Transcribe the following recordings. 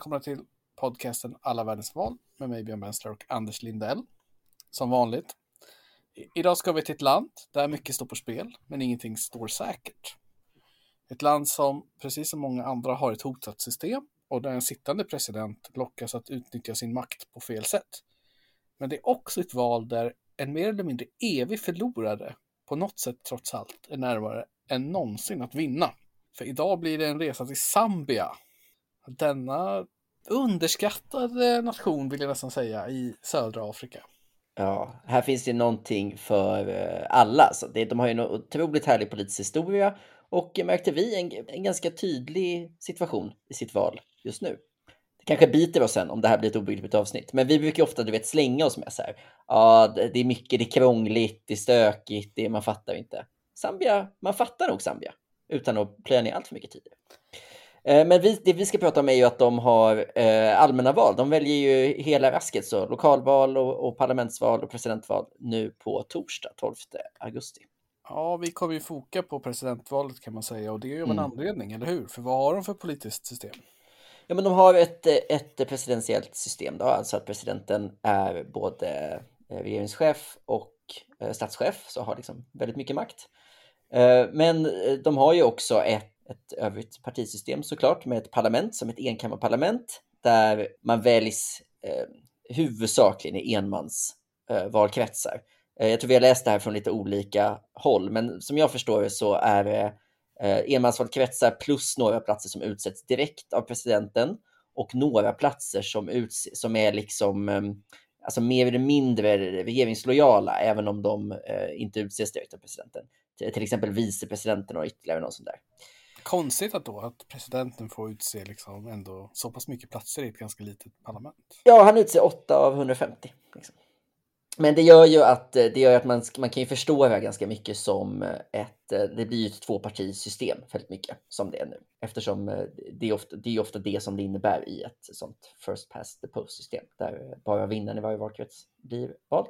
Välkomna till podcasten Alla världens val med mig Björn Bensler och Anders Lindell. Som vanligt. idag ska vi till ett land där mycket står på spel, men ingenting står säkert. Ett land som, precis som många andra, har ett hotat system och där en sittande president lockas att utnyttja sin makt på fel sätt. Men det är också ett val där en mer eller mindre evig förlorare på något sätt trots allt är närmare än någonsin att vinna. För idag blir det en resa till Zambia. Denna underskattade nation vill jag nästan säga i södra Afrika. Ja, här finns det någonting för eh, alla. Så det, de har ju en otroligt härlig politisk historia och eh, märkte vi en, en ganska tydlig situation i sitt val just nu. Det kanske biter oss sen om det här blir ett obegripligt avsnitt, men vi brukar ofta du vet, slänga oss med så här. Ja, det är mycket, det är krångligt, det är stökigt, det, man fattar inte. Zambia, man fattar nog Zambia utan att plöja ner allt för mycket tid. Eh, men vi, det vi ska prata om är ju att de har eh, allmänna val. De väljer ju hela rasket, så lokalval och, och parlamentsval och presidentval nu på torsdag 12 augusti. Ja, vi kommer ju foka på presidentvalet kan man säga och det är ju av en mm. anledning, eller hur? För vad har de för politiskt system? Ja, men de har ett, ett presidentiellt system, då, alltså att presidenten är både eh, regeringschef och statschef, så har liksom väldigt mycket makt. Men de har ju också ett ett övrigt partisystem såklart med ett parlament som ett enkammarparlament där man väljs eh, huvudsakligen i enmansvalkretsar. eh. Eh, jag tror vi har läst det här från lite olika håll, men som jag förstår det så är det eh, enmansvalkretsar plus några platser som utsätts direkt av presidenten och några platser som, utses, som är liksom eh, alltså mer eller mindre regeringslojala, även om de eh, inte utses direkt av presidenten. Till exempel vicepresidenten och ytterligare någon sån där. Konstigt att då att presidenten får utse liksom ändå så pass mycket platser i ett ganska litet parlament. Ja, han utser 8 av 150. Liksom. Men det gör ju att, eh, det gör att man, man kan ju förstå det här ganska mycket som eh, ett, eh, det blir ju ett tvåpartisystem väldigt mycket som det är nu. Eftersom det är, ofta, det är ofta det som det innebär i ett sånt first past the post system där bara vinnaren i varje valkrets blir vald.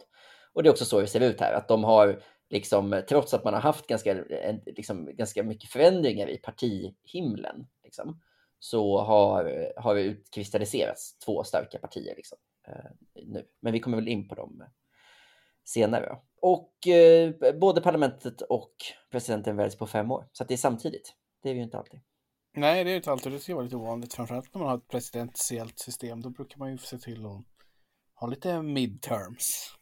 Och det är också så det ser ut här, att de har liksom, trots att man har haft ganska, liksom, ganska mycket förändringar i partihimlen, liksom, så har, har det utkristalliserats två starka partier liksom, eh, nu. Men vi kommer väl in på dem senare. Och eh, både parlamentet och presidenten väljs på fem år, så det är samtidigt. Det är ju inte alltid. Nej, det är inte alltid. Det ska vara lite ovanligt, framförallt när man har ett presidentiellt system. Då brukar man ju se till att ha lite midterms.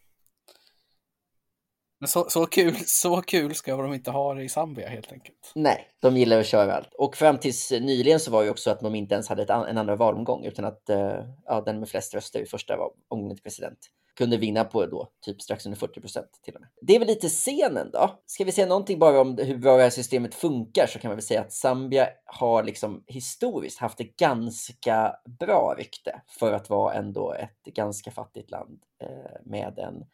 Men så, så, kul, så kul ska de inte ha det i Zambia helt enkelt. Nej, de gillar att köra allt. Och fram tills eh, nyligen så var ju också att de inte ens hade ett, en andra valomgång utan att uh, ja, den med flest röster i första omgången till president kunde vinna på då typ strax under 40 procent till och med. Det är väl lite scenen då. Ska vi säga någonting bara om hur bra det här systemet funkar så kan man väl säga att Zambia har liksom historiskt haft ett ganska bra rykte för att vara ändå ett ganska fattigt land eh, med en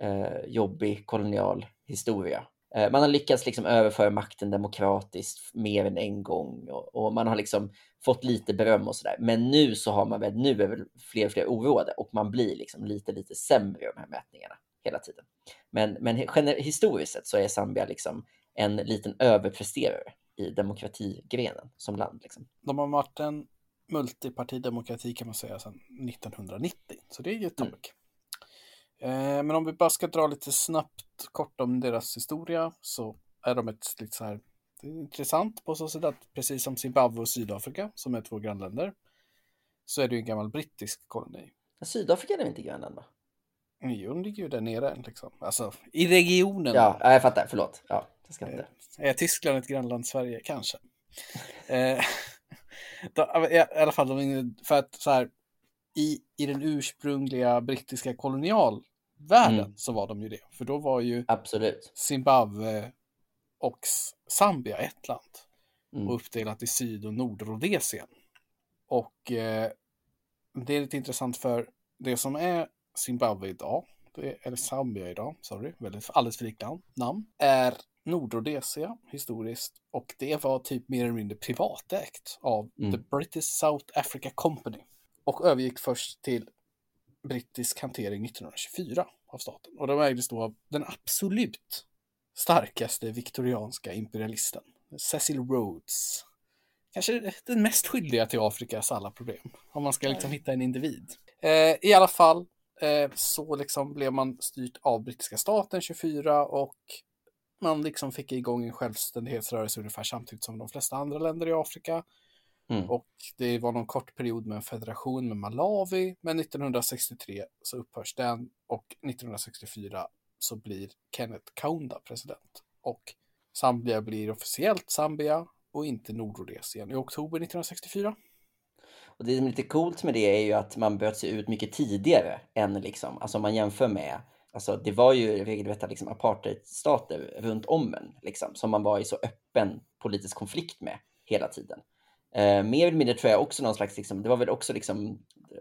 eh, jobbig kolonial historia. Eh, man har lyckats liksom överföra makten demokratiskt mer än en gång och, och man har liksom fått lite beröm och sådär. Men nu så har man väl, nu är väl fler och fler oroade och man blir liksom lite, lite sämre i de här mätningarna hela tiden. Men, men historiskt sett så är Zambia liksom en liten överpresterare i demokratigrenen som land. Liksom. De har varit en multipartidemokrati kan man säga sedan 1990, så det är ju ett tag. Mm. Eh, men om vi bara ska dra lite snabbt kort om deras historia så är de ett lite så här intressant på så sätt att precis som Zimbabwe och Sydafrika som är två grannländer så är det ju en gammal brittisk koloni. Sydafrika är inte grannland va? Jo, de ligger ju där nere liksom. Alltså i regionen. Ja, jag fattar. Förlåt. Ja, det ska inte. Eh, är Tyskland ett grannland Sverige? Kanske. eh, I alla fall, för att så här i, i den ursprungliga brittiska kolonialvärlden mm. så var de ju det. För då var ju Absolut. Zimbabwe och Zambia ett land. Mm. Och uppdelat i Syd och Nordrhodesien. Och eh, det är lite intressant för det som är Zimbabwe idag, det, eller Zambia idag, sorry, väldigt alldeles för likt namn, är Nordrhodesia historiskt och det var typ mer eller mindre privatägt av mm. The British South Africa Company och övergick först till brittisk hantering 1924 av staten. Och de ägdes då av den absolut starkaste viktorianska imperialisten, Cecil Rhodes. kanske den mest skyldiga till Afrikas alla problem. Om man ska liksom hitta en individ. Eh, I alla fall eh, så liksom blev man styrt av brittiska staten 24 och man liksom fick igång en självständighetsrörelse ungefär samtidigt som de flesta andra länder i Afrika. Mm. Och det var någon kort period med en federation med Malawi, men 1963 så upphörs den och 1964 så blir Kenneth Kaunda president. Och Zambia blir officiellt Zambia och inte Nordrhodesien i oktober 1964. Och det som är lite coolt med det är ju att man bröt sig ut mycket tidigare än liksom, alltså om man jämför med Alltså det var ju regelrätta liksom apartheidstater runt om en, liksom, som man var i så öppen politisk konflikt med hela tiden. Eh, mer eller mindre tror jag också någon slags, liksom, det var väl också liksom eh,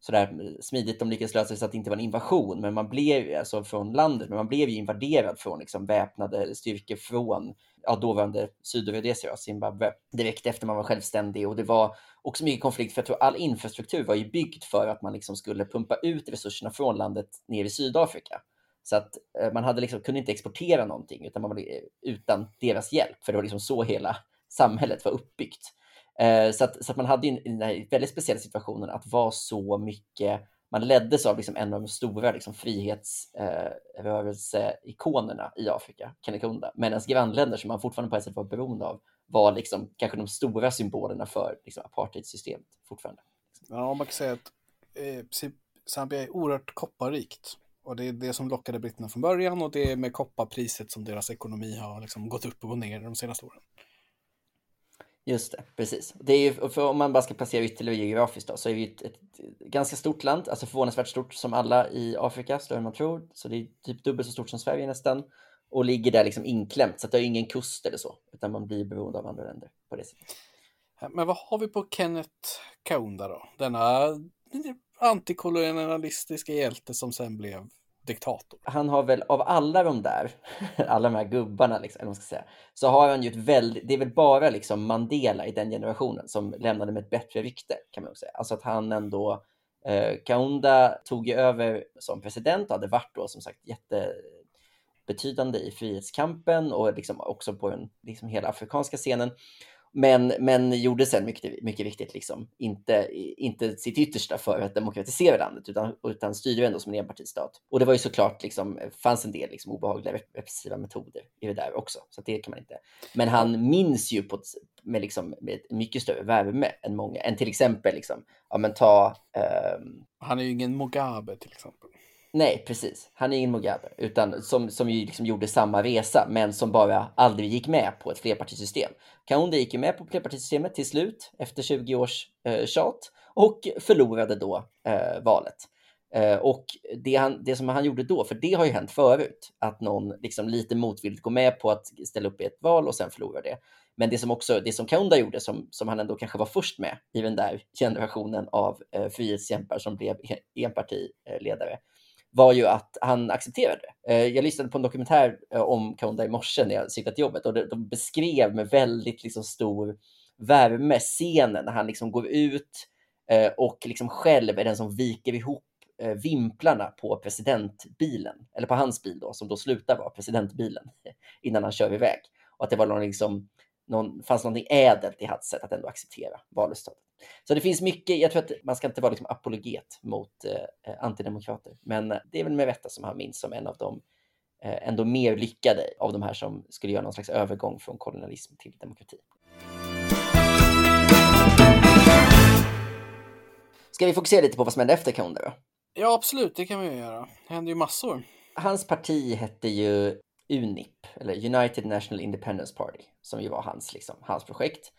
sådär smidigt de lyckades lösa det så att det inte var en invasion, men man blev alltså från landet, men man blev ju invaderad från liksom väpnade styrkor från ja, dåvarande Sydrhodesia, Zimbabwe, direkt efter man var självständig och det var också mycket konflikt för jag tror all infrastruktur var ju byggd för att man liksom skulle pumpa ut resurserna från landet ner i Sydafrika. Så att eh, man hade liksom, kunde inte exportera någonting utan man var eh, utan deras hjälp, för det var liksom så hela samhället var uppbyggt. Eh, så att, så att man hade ju den här väldigt speciella situationen att vara så mycket man leddes av liksom en av de stora liksom, frihetsrörelseikonerna eh, i Afrika, Kennekunda, medan grannländer som man fortfarande på ett sätt var beroende av var liksom, kanske de stora symbolerna för liksom, apartheidsystemet fortfarande. Ja, man kan säga att eh, Zambia är oerhört kopparrikt. Och det är det som lockade britterna från början och det är med kopparpriset som deras ekonomi har liksom gått upp och gått ner de senaste åren. Just det, precis. Det är ju, för om man bara ska placera ytterligare geografiskt då, så är vi ett, ett, ganska stort land, alltså förvånansvärt stort som alla i Afrika, större än man tror. Så det är typ dubbelt så stort som Sverige nästan. Och ligger där liksom inklämt, så att det har ingen kust eller så, utan man blir beroende av andra länder på det sättet. Men vad har vi på Kenneth Kaunda då? Denna antikolonialistiska hjälte som sen blev diktator. Han har väl av alla de där, alla de här gubbarna, liksom, eller man ska säga, så har han ju ett väldigt, det är väl bara liksom Mandela i den generationen som lämnade med ett bättre rykte kan man säga. Alltså att han ändå, eh, Kaunda tog ju över som president och hade varit då som sagt jättebetydande i frihetskampen och liksom också på den liksom hela afrikanska scenen. Men, men gjorde sen mycket, mycket viktigt liksom inte, inte sitt yttersta för att demokratisera landet utan, utan styrde ändå som en enpartistat. Och det var ju såklart, liksom, fanns en del liksom, obehagliga repressiva metoder i det där också. Så det kan man inte. Men han minns ju på ett, med, liksom, med mycket större värme än många, än till exempel, liksom, ja men ta... Um... Han är ju ingen Mugabe till exempel. Nej, precis. Han är ingen Mugabe, utan som, som ju liksom gjorde samma resa, men som bara aldrig gick med på ett flerpartisystem. Kaunda gick ju med på flerpartisystemet till slut, efter 20 års eh, tjat, och förlorade då eh, valet. Eh, och det, han, det som han gjorde då, för det har ju hänt förut, att någon liksom lite motvilligt går med på att ställa upp i ett val och sen förlorar det. Men det som också, det som Kaunda gjorde, som, som han ändå kanske var först med i den där generationen av eh, frihetskämpar som blev enpartiledare, var ju att han accepterade det. Eh, jag lyssnade på en dokumentär eh, om Kaunda i morse när jag cyklade till jobbet och de beskrev med väldigt liksom stor värme scenen när han liksom går ut eh, och liksom själv är den som viker ihop vimplarna på presidentbilen, eller på hans bil då, som då slutar vara presidentbilen innan han kör iväg. Och att det var någon liksom, någon, fanns något ädelt i hans sätt att ändå acceptera valresultatet. Så det finns mycket, jag tror att man ska inte vara liksom apologet mot eh, eh antidemokrater, men det är väl med rätta som han minns som en av de eh, ändå mer lyckade av de här som skulle göra någon slags övergång från kolonialism till demokrati. Ska vi fokusera lite på vad som hände efter Kaunda då? Ja, absolut, det kan vi göra. Det hände ju massor. Hans parti hette ju UNIP, eller United National Independence Party, som ju var hans, liksom, hans projekt.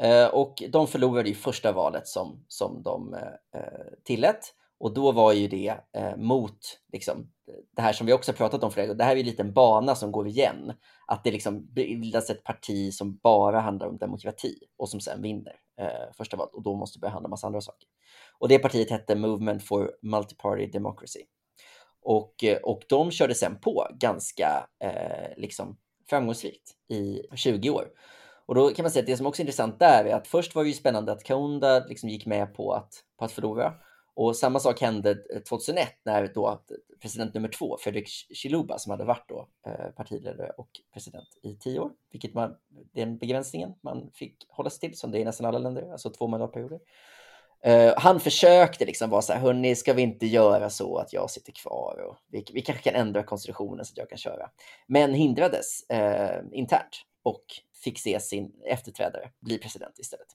Eh, och de förlorade ju första valet som, som de eh, eh, tillät. Och då var ju det mot liksom, det här som vi också pratat om flera gånger. Det här är ju en liten bana som går igen. Att det liksom bildas ett parti som bara handlar om demokrati och som sen vinner eh, första valet och då måste börja handla om massa andra saker. Och det partiet hette Movement for Multiparty Democracy. Och, och de körde sen på ganska eh, liksom framgångsrikt i 20 år. Och då kan man säga att det som också är intressant där är att först var det ju spännande att Kaunda liksom gick med på att, på att förlora. Och samma sak hände eh, 2001 när då president nummer två, Fredrik Chiluba, som hade varit då eh, partiledare och president i tio år, vilket man den begränsningen man fick hålla sig till, som det är i nästan alla länder, alltså två mandatperioder. Uh, han försökte liksom vara så här, hörni, ska vi inte göra så att jag sitter kvar och vi, vi kanske kan ändra konstitutionen så att jag kan köra. Men hindrades uh, internt och fick se sin efterträdare bli president istället.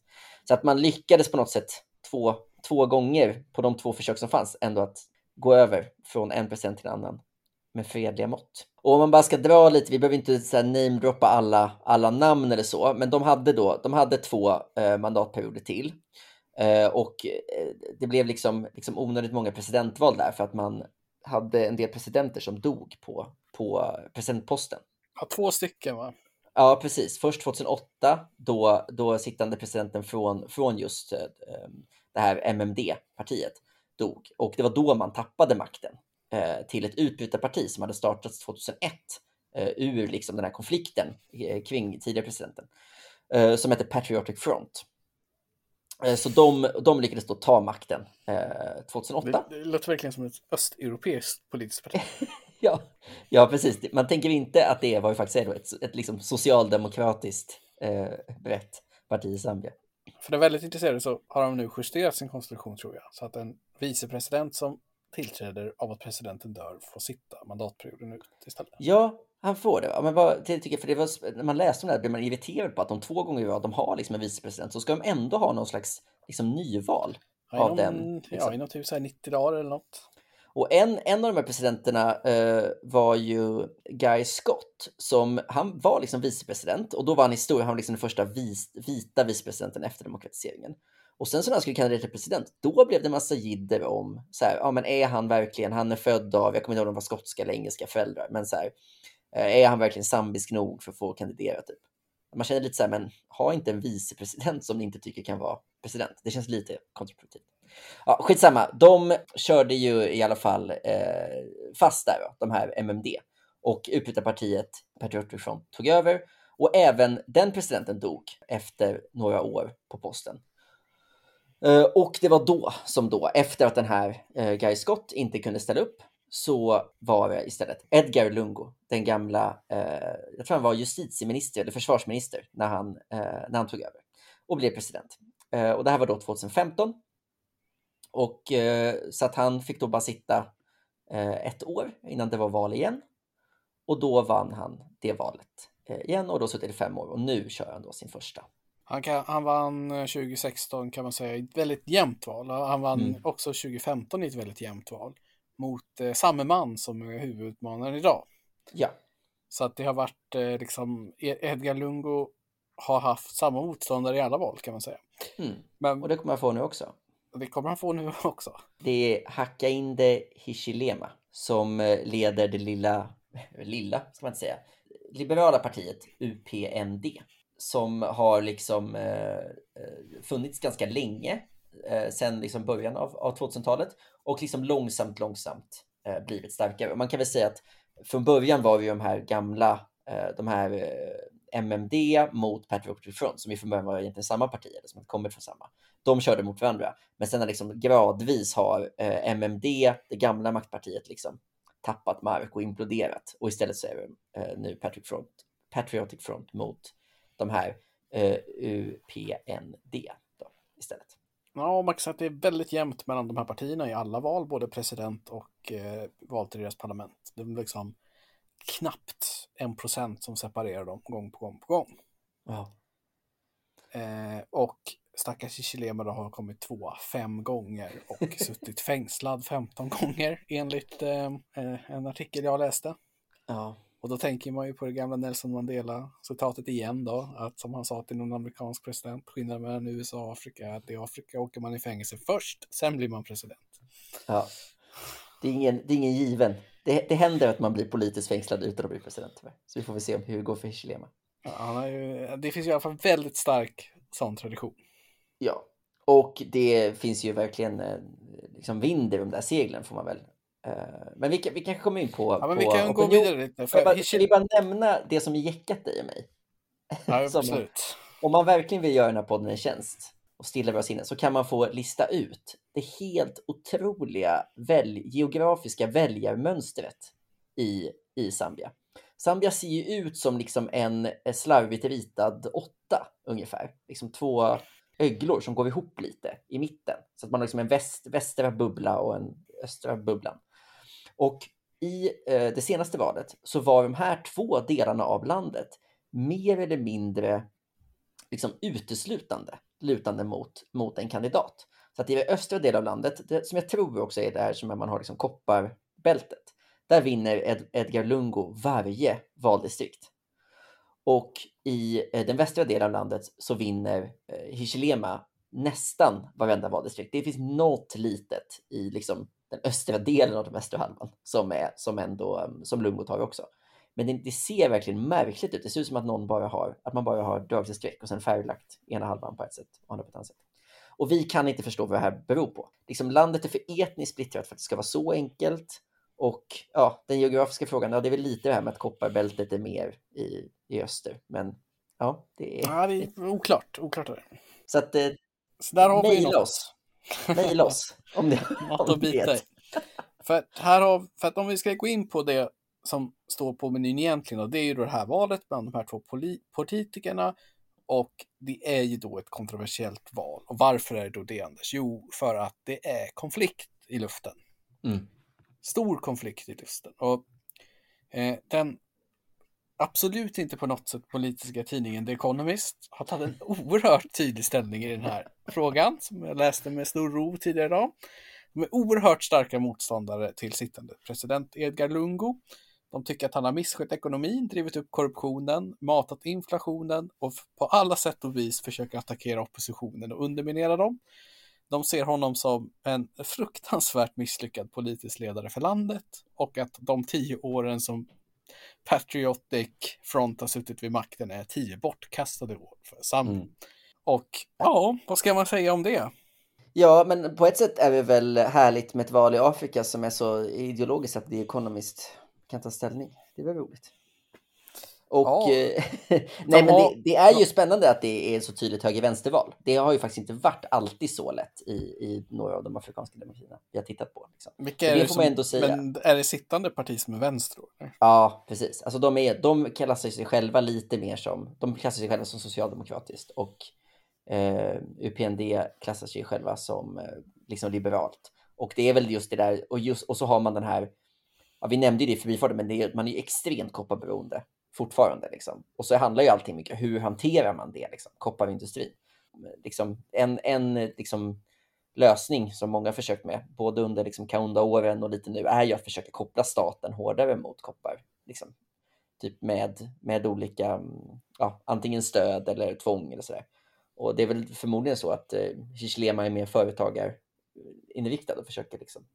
Så att man lyckades på något sätt två, två gånger på de två försök som fanns ändå att gå över från en president till en annan med fredliga mått. Och om man bara ska dra lite, vi behöver inte namedroppa alla, alla namn eller så, men de hade då, de hade två eh, mandatperioder till. Eh, och eh, det blev liksom, liksom onödigt många presidentval där för att man hade en del presidenter som dog på, på presidentposten. Ja, två stycken va? Ja, precis. Först 2008 då, då sittande presidenten från, från just eh, det här MMD-partiet dog. Och det var då man tappade makten eh, till ett utbytarparti som hade startats 2001 eh, ur liksom den här konflikten eh, kring tidigare presidenten eh, som hette Patriotic Front. Eh, så de, de lyckades då ta makten 2008. Det, det låter verkligen som ett östeuropeiskt politiskt parti. ja, ja, precis. Man tänker inte att det var ju faktiskt är ett, ett liksom socialdemokratiskt eh, brett parti i Zambia. För den väldigt intresserade så har de nu justerat sin konstitution tror jag. Så att en vicepresident som tillträder av att presidenten dör får sitta mandatperioden ut istället. Ja, han får det. Men vad, tycker, för det var, när man läste om det här blev man irriterad på att de två gånger i rad de har liksom en vicepresident så ska de ändå ha någon slags liksom, nyval Ja, av inom, den. Liksom. ja, inom typ så här 90 dagar eller något. Och en, en av de här presidenterna eh, var ju Guy Scott som han var liksom vicepresident och då var han historia, han var liksom den första vis, vita vicepresidenten efter demokratiseringen. Och sen så när han skulle kandidera till president, då blev det massa jidder om så här, ja men är han verkligen, han är född av, jag kommer inte ihåg om de var skotska eller engelska föräldrar, men så här, eh, är han verkligen sambisk nog för att få kandidera typ? Man känner lite så här, men ha inte en vicepresident som ni inte tycker kan vara president. Det känns lite kontraproduktivt. Ja, skitsamma, de körde ju i alla fall eh, fast där, de här MMD. Och utbytarpartiet Patriotic Front tog över. Och även den presidenten dog efter några år på posten. Eh, och det var då som då, efter att den här eh, Guy Scott inte kunde ställa upp, så var det istället Edgar Lungo, den gamla, eh, jag tror han var justitieminister eller försvarsminister när han, eh, när han tog över och blev president. Eh, och det här var då 2015. Och eh, så att han fick då bara sitta eh, ett år innan det var val igen. Och då vann han det valet eh, igen och då suttit i fem år och nu kör han då sin första. Han, kan, han vann eh, 2016 kan man säga i ett väldigt jämnt val. Han vann Mm. också 2015 i ett väldigt jämnt val mot eh, samme man som är huvudutmanaren idag. Ja, Så att det har varit eh, liksom, E- Edgar Lungo har haft samma motståndare i alla val kan man säga. mm. Men och det kommer han få nu också det kommer han få nu också. Det är Hakainde Hichilema som eh, leder det lilla, lilla ska man inte säga, liberala partiet UPND som har liksom eh, eh, funnits ganska länge, eh, sedan liksom början av, av 2000-talet och liksom långsamt, långsamt eh, blivit starkare. Man kan väl säga att från början var vi de här gamla, eh, de här eh, MMD mot Patriotic Front som ju från början var egentligen samma parti, eller som kommit från samma. De körde mot varandra, men sen har liksom gradvis har eh, MMD, det gamla maktpartiet, liksom tappat mark och imploderat och istället så är det eh, nu Patriot Front, Patriotic Front mot de här eh, UPND då, istället. Ja, man kan säga att det är väldigt jämnt mellan de här partierna i alla val, både president och eh, val till deras parlament. De liksom knappt en procent som separerar dem gång på gång på gång. Ja. Eh, och stackars Chilema då har kommit tvåa fem gånger och suttit fängslad 15 gånger enligt eh, eh, en artikel jag läste. Ja. Och då tänker man ju på det gamla Nelson Mandela-citatet igen då, att som han sa till någon amerikansk president, skillnaden mellan USA och Afrika är att i Afrika åker man i fängelse först, sen blir man president. ja. Det, är ingen, det är ingen given. Det, det händer att man blir politiskt fängslad utan att bli president. tyvärr. Så vi får väl se om hur det går för Hichilema. Ja, ju, det finns ju i alla fall väldigt stark sån tradition. Ja, och det finns ju verkligen eh, liksom vind i de där seglen får man väl. Eh, Men vi, kan- vi kanske kommer in på... Ja, men på vi kan gå vidare lite. Får jag För bara, Hichil- bara nämna det som jäckat dig och mig? ja, absolut. Om man verkligen vill göra den här podden en tjänst och stilla våra sinnen så kan man få lista ut det helt otroliga väl, geografiska väljarmönstret i, i Zambia. Zambia ser ju ut som liksom en eh, slarvigt ritad åtta ungefär. Liksom två öglor som går ihop lite i mitten. Så att man har liksom en väst, västra bubbla och en östra bubblan. Och i eh, det senaste valet så var de här två delarna av landet mer eller mindre liksom uteslutande lutande mot, mot en kandidat. Så att i den östra delen av landet, det, som jag tror också är där som man har liksom kopparbältet, där vinner Ed, Edgar Lungo varje valdistrikt. Och i eh, den västra delen av landet så vinner eh, Hichilema nästan varenda valdistrikt. Det finns något litet i liksom den östra delen av den västra halvan som, är, som, ändå, eh, som Lungo tar också. Men det, det, ser verkligen märkligt ut. Det ser ut som att någon bara har, att man bara har dragit ett streck och sen färglagt ena halvan på ett sätt och andra på ett annat sätt. Och vi kan inte förstå vad det här beror på. Liksom landet är för etniskt splittrat för att det ska vara så enkelt. Och ja, den geografiska frågan, ja, det är väl lite det här med att kopparbältet är mer i, i öster. Men ja, det är... Ja, det är oklart. oklart är det. Så att... Eh, så där har vi oss. Mejla oss. Om det, något att bita för här har, för att om vi ska gå in på det som står på menyn egentligen, och det är ju det här valet bland de här två politikerna och det är ju då ett kontroversiellt val. Och varför är det då det, Anders? Jo, för att det är konflikt i luften. Mm. Stor konflikt i luften. Och eh, den absolut inte på något sätt politiska tidningen The Economist har tagit en oerhört tydlig ställning i den här frågan, som jag läste med stor ro tidigare idag. De är oerhört starka motståndare till sittande president Edgar Lungo. De tycker att han har misskött ekonomin, drivit upp korruptionen, matat inflationen och på alla sätt och vis försöker attackera oppositionen och underminera dem. De ser honom som en fruktansvärt misslyckad politisk ledare för landet och att de tio åren som Patriotic Front har suttit vid makten är tio bortkastade år för Zambia. Mm. Och ja, vad ska man säga om det? Ja, men på ett sätt är det väl härligt med ett val i Afrika som är så ideologiskt att The Economist kan ta ställning. Det väl roligt. Och ja. Eh, nej, men det, det, är ju spännande att det är så tydligt höger-vänsterval. Det har ju faktiskt inte varit alltid så lätt i, i några av de afrikanska demokratierna vi har tittat på. Liksom. Vilka är det, får man ändå säga. Men är det sittande parti som är vänster? Då? Ja, precis. Alltså de, är, de klassar sig själva lite mer som, de klassar sig själva som socialdemokratiskt och eh, UPND klassar sig själva som eh, liksom liberalt. Och det är väl just det där, och, just, och så har man den här, ja, vi nämnde ju det i förbifarten, men det är, man är ju extremt kopparberoende fortfarande. Liksom. Och så handlar ju allting mycket, hur hanterar man det, liksom, kopparindustrin? Liksom, en en liksom, lösning som många försökt med, både under liksom, Kaunda-åren och lite nu, är ju att försöka koppla staten hårdare mot koppar. Liksom, typ med, med olika, mm, ja, antingen stöd eller tvång eller sådär. Och det är väl förmodligen så att eh, är mer företagarinriktad och försöker liksom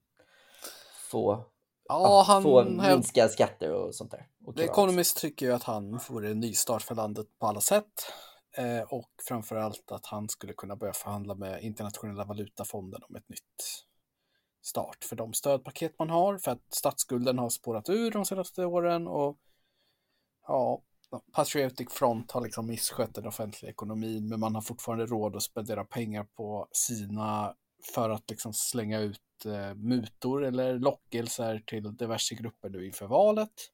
få, ja, han, få minska skatter och sånt där. Och The Economist tycker ju att han får en nystart för landet på alla sätt. Eh, och framförallt att han skulle kunna börja förhandla med internationella valutafonden om ett nytt start för de stödpaket man har. För att statsskulden har spårat ur de senaste åren och ja, Patriotic Front har liksom misskött den offentliga ekonomin men man har fortfarande råd att spendera pengar på sina för att liksom slänga ut eh, mutor eller lockelser till diverse grupper nu inför valet.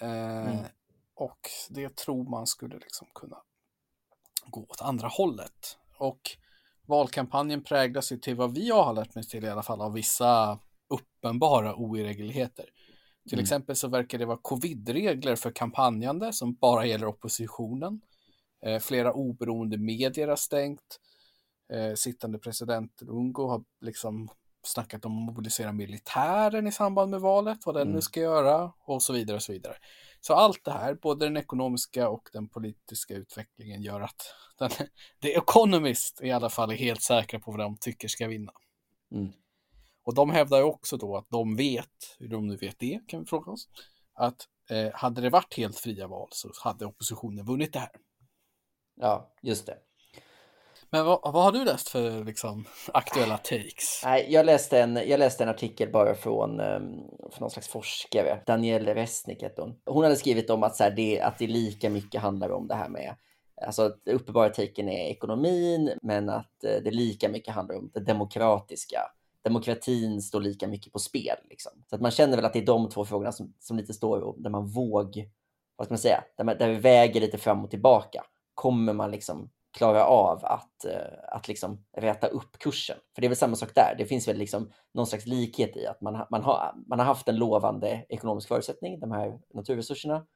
Eh, mm. Och det tror man skulle liksom kunna gå åt andra hållet. Och valkampanjen präglas ju till vad vi har lärt mig till i alla fall av vissa uppenbara oiregelheter. Till mm. exempel så verkar det vara covid-regler för kampanjande som bara gäller oppositionen. Eh, flera oberoende medier har stängt. Eh, sittande president Lungo har liksom snackat om att mobilisera militären i samband med valet, vad den mm. nu ska göra och så vidare och så vidare. Så allt det här, både den ekonomiska och den politiska utvecklingen gör att den, The Economist i alla fall är helt säkra på vad de tycker ska vinna. Mm. Och de hävdar ju också då att de vet, hur de nu vet det kan vi fråga oss, att eh, hade det varit helt fria val så hade oppositionen vunnit det här. Ja, just det. Men vad, vad har du läst för liksom, aktuella takes? Nej, jag, läste en, jag läste en artikel bara från, ehm, från någon slags forskare, Danielle Resnick hette hon. Hon hade skrivit om att, så här, det, att det lika mycket handlar om det här med Alltså uppenbara taken är ekonomin, men att eh, det lika mycket handlar om det demokratiska demokratin står lika mycket på spel. Liksom. Så att man känner väl att det är de två frågorna som, som lite står där man våg, vad ska man säga, där, man, där vi väger lite fram och tillbaka. Kommer man liksom klara av att, eh, att liksom räta upp kursen? För det är väl samma sak där. Det finns väl liksom någon slags likhet i att man, man, har, man har haft en lovande ekonomisk förutsättning, de här naturresurserna,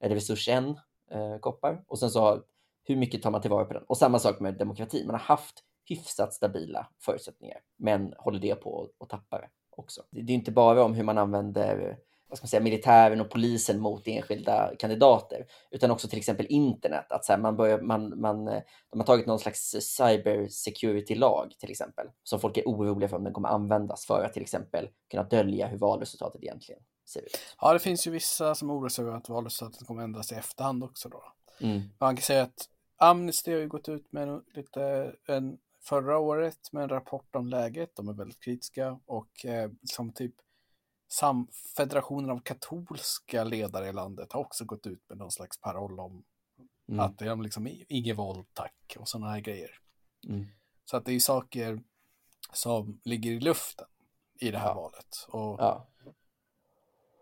eller resursen, eh, koppar, och sen så har, hur mycket tar man tillvara på den? Och samma sak med demokrati. Man har haft hyfsat stabila förutsättningar, men håller det på att tappa det också. Det är inte bara om hur man använder vad ska man säga, militären och polisen mot enskilda kandidater, utan också till exempel internet. Att så här, man börjar, man, man, de har tagit någon slags cyber security-lag till exempel, som folk är oroliga för om den kommer användas för att till exempel kunna dölja hur valresultatet egentligen ser ut. Ja, det finns ju vissa som oroar sig över att valresultatet kommer ändras i efterhand också då. Mm. Man kan säga att Amnesty har ju gått ut med en, lite en förra året med en rapport om läget. De är väldigt kritiska och eh, som typ sam Federationen av katolska ledare i landet har också gått ut med någon slags paroll om Mm. att det är liksom inget våld tack och sådana här grejer. Mm. Så att det är saker som ligger i luften i det här Ja. valet. Och Ja.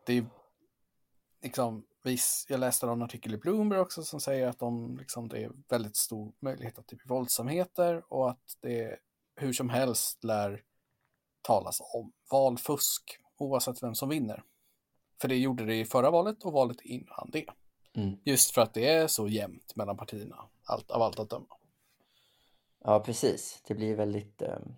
det är liksom, viss, jag läste en artikel i Bloomberg också som säger att de, liksom, det är väldigt stor möjlighet att det blir våldsamheter och att det hur som helst lär talas om valfusk oavsett vem som vinner. För det gjorde det i förra valet och valet innan det. Mm. Just för att det är så jämnt mellan partierna, allt, av allt att döma. Ja, precis. Det blir väldigt... ehm,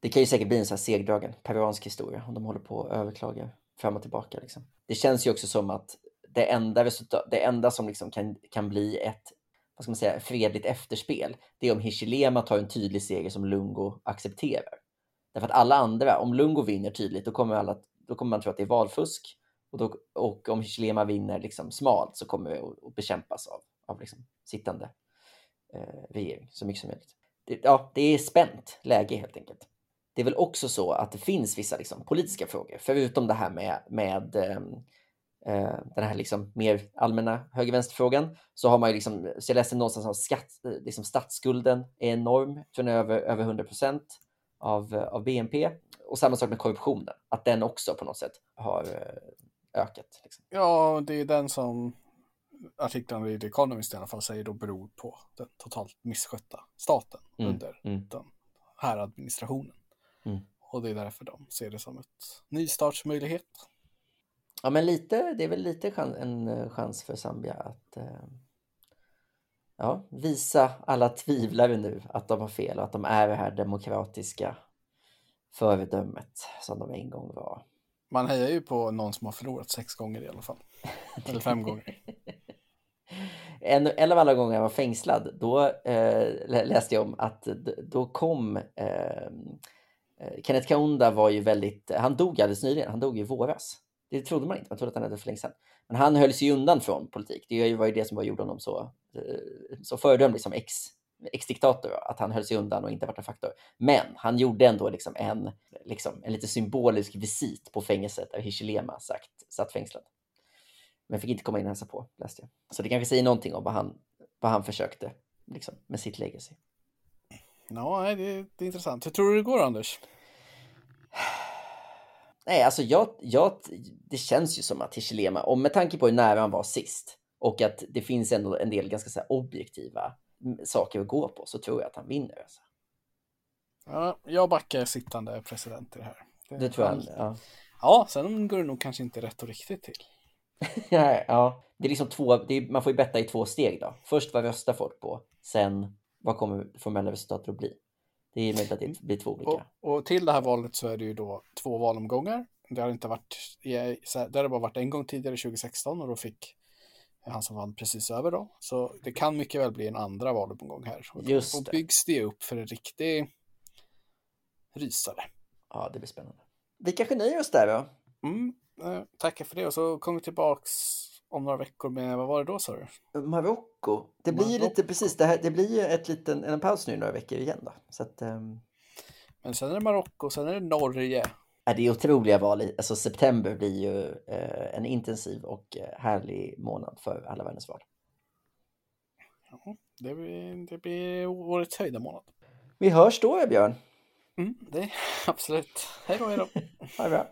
Det kan ju säkert bli en sån här segdragen peruansk historia om de håller på och överklagar fram och tillbaka. Liksom. Det känns ju också som att det enda, resultat, det enda som liksom kan, kan bli ett vad ska man säga, fredligt efterspel, det är om Hichilema tar en tydlig seger som Lungo accepterar. Därför att alla andra, om Lungo vinner tydligt, då kommer, alla, då kommer man tro att det är valfusk. Och, då, och om Hichilema vinner liksom smalt så kommer det att, bekämpas av, av liksom sittande eh, regering så mycket som möjligt. Det, ja, det är spänt läge helt enkelt. Det är väl också så att det finns vissa liksom, politiska frågor, förutom det här med, med ehm, eh, den här liksom mer allmänna höger-vänster-frågan, så har man ju liksom, så jag läste någonstans att skatt, liksom statsskulden är enorm, tror över, över 100 procent av, av BNP. Och samma sak med korruptionen, att den också på något sätt har eh, ökat. Liksom. Ja, det är den som artiklarna i The Economist i alla fall säger då beror på den totalt misskötta staten Mm, under mm. den här administrationen. Mm. Och det är därför de ser det som ett nystartsmöjlighet. Ja, men lite, det är väl lite chans, en eh, chans för Zambia att eh, ja, visa alla tvivlare nu att de har fel och att de är det här demokratiska föredömet som de en gång var. Man hejar ju på någon som har förlorat sex gånger i alla fall. Eller fem gånger. En, en av alla gånger jag var fängslad, då eh, lä- läste jag om att då kom eh, eh, Kenneth Kaunda var ju väldigt, han dog alldeles nyligen, han dog i våras. Det trodde man inte, man trodde att han hade för länge sedan. Men han höll sig undan från politik. Det var ju det som var gjorde honom så, så föredömlig som ex, ex-diktator, att han höll sig undan och inte varit en faktor. Men han gjorde ändå liksom en, liksom, en lite symbolisk visit på fängelset där Hichilema sagt, satt fängslad. Men fick inte komma in och hälsa på, läste jag. Så det kanske säger någonting om vad han, vad han försökte liksom, med sitt legacy. Ja, det, det är intressant. Hur tror du det går Anders? Nej, alltså jag, jag, det känns ju som att Hichilema, och med tanke på hur nära han var sist och att det finns ändå en del ganska så objektiva mm, saker att gå på så tror jag att han vinner. Alltså. Ja, jag backar sittande president i det här. Det tror jag. Ja. Ja, sen går det nog kanske inte rätt och riktigt till. ja, det är liksom två, det är, man får ju betta i två steg då. Först vad röstar folk på, sen vad kommer formella resultatet att bli? Det är möjligt att det blir två olika. Och, och till det här valet så är det ju då två valomgångar. Det har inte varit, det har bara varit en gång tidigare 2016 och då fick han som vann precis över då. Så det kan mycket väl bli en andra valomgång här. Och Just då det. byggs det upp för en riktig rysare. Ja, det blir spännande. Vi kanske nöjer oss där då. Mm, eh, tackar för det och så kommer vi tillbaks om några veckor med, vad var det då sa du? Marocko. Det blir ju lite precis, det, här, det blir ju ett liten, en paus nu några veckor igen då. Så att, ehm, Men sen är det Marocko, sen är det Norge. Det är otroliga val. Alltså september blir ju eh, en intensiv och eh, härlig månad för alla världens val. Ja, det, blir, det blir årets höjda månad. Vi hörs då, Björn. Mm, det absolut. Hej då, hej då. Ha det bra.